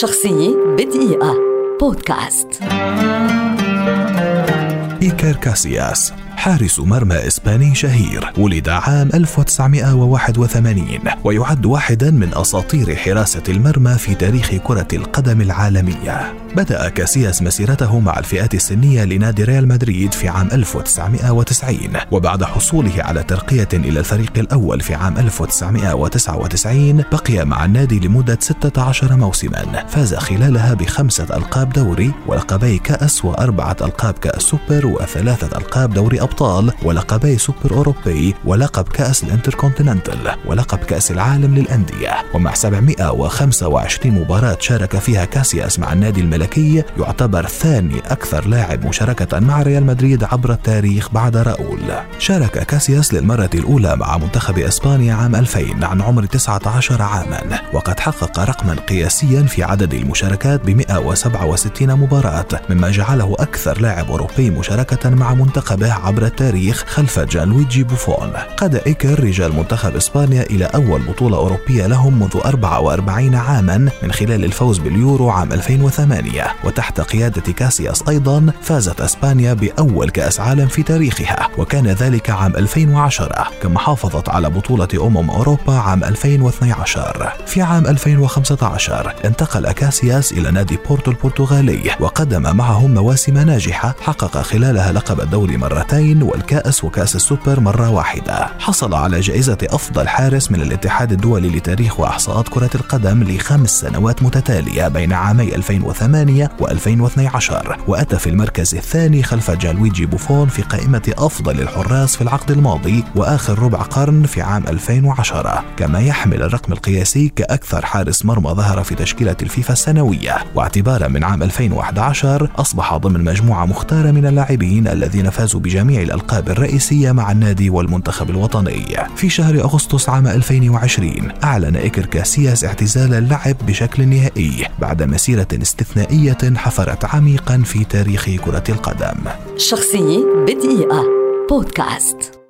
شخصية بدقيقة. بودكاست. إيكر كاسياس حارس مرمى إسباني شهير ولد عام 1981 ويعد واحدا من أساطير حراسة المرمى في تاريخ كرة القدم العالمية. بدأ كاسياس مسيرته مع الفئات السنية لنادي ريال مدريد في عام 1990 وبعد حصوله على ترقية إلى الفريق الأول في عام 1999 بقي مع النادي لمدة 16 موسما. فاز خلالها بخمسة ألقاب دوري ولقبي كأس وأربعة ألقاب كأس سوبر وثلاثة ألقاب دوري أبطال ولقبي سوبر أوروبي ولقب كأس الإنتركونتيننتال ولقب كأس العالم للأندية. ومع 725 مباراة شارك فيها كاسياس مع النادي الملكي يعتبر ثاني أكثر لاعب مشاركة مع ريال مدريد عبر التاريخ بعد راؤول. شارك كاسياس للمرة الأولى مع منتخب إسبانيا عام 2000 عن عمر 19 عاما وقد حقق رقما قياسيا في عدد المشاركات ب 167 مباراة مما جعله أكثر لاعب أوروبي مشاركة مع منتخبه عبر التاريخ خلف جانلويجي بوفون. قاد إيكر رجال منتخب إسبانيا إلى أول بطولة أوروبية لهم منذ 44 عاما من خلال الفوز باليورو عام 2008 وتحت قيادة كاسياس أيضا فازت إسبانيا بأول كأس عالم في تاريخها وكان ذلك عام 2010 كما حافظت على بطولة أمم أوروبا عام 2012 في عام 2015 انتقل كاسياس إلى نادي بورتو البرتغالي وقدم معهم مواسم ناجحة حقق خلالها لقب الدوري مرتين والكأس وكأس السوبر مرة واحدة. حصل على جائزة أفضل حارس من الاتحاد الدولي لتاريخ وإحصاءات كرة القدم لخمس سنوات متتالية بين عامي 2008 و2012 وأتى في المركز الثاني خلف جانلويجي بوفون في قائمة أفضل الحراس في العقد الماضي وآخر ربع قرن في عام 2010 كما يحمل الرقم القياسي كأكثر حارس مرمى ظهر في تشكيلة الفيفا السنوية. واعتبارا من عام 2011 أصبح ضمن مجموعة مختارة من اللاعبين الذين فازوا بجميع الألقاب الرئيسية مع النادي والمنتخب الوطني. في شهر أغسطس عام 2020 أعلن إيكر كاسياس اعتزال اللعب بشكل نهائي بعد مسيرة استثنائية حفرت عميقا في تاريخ كرة القدم. شخصية بدقيقة. بودكاست.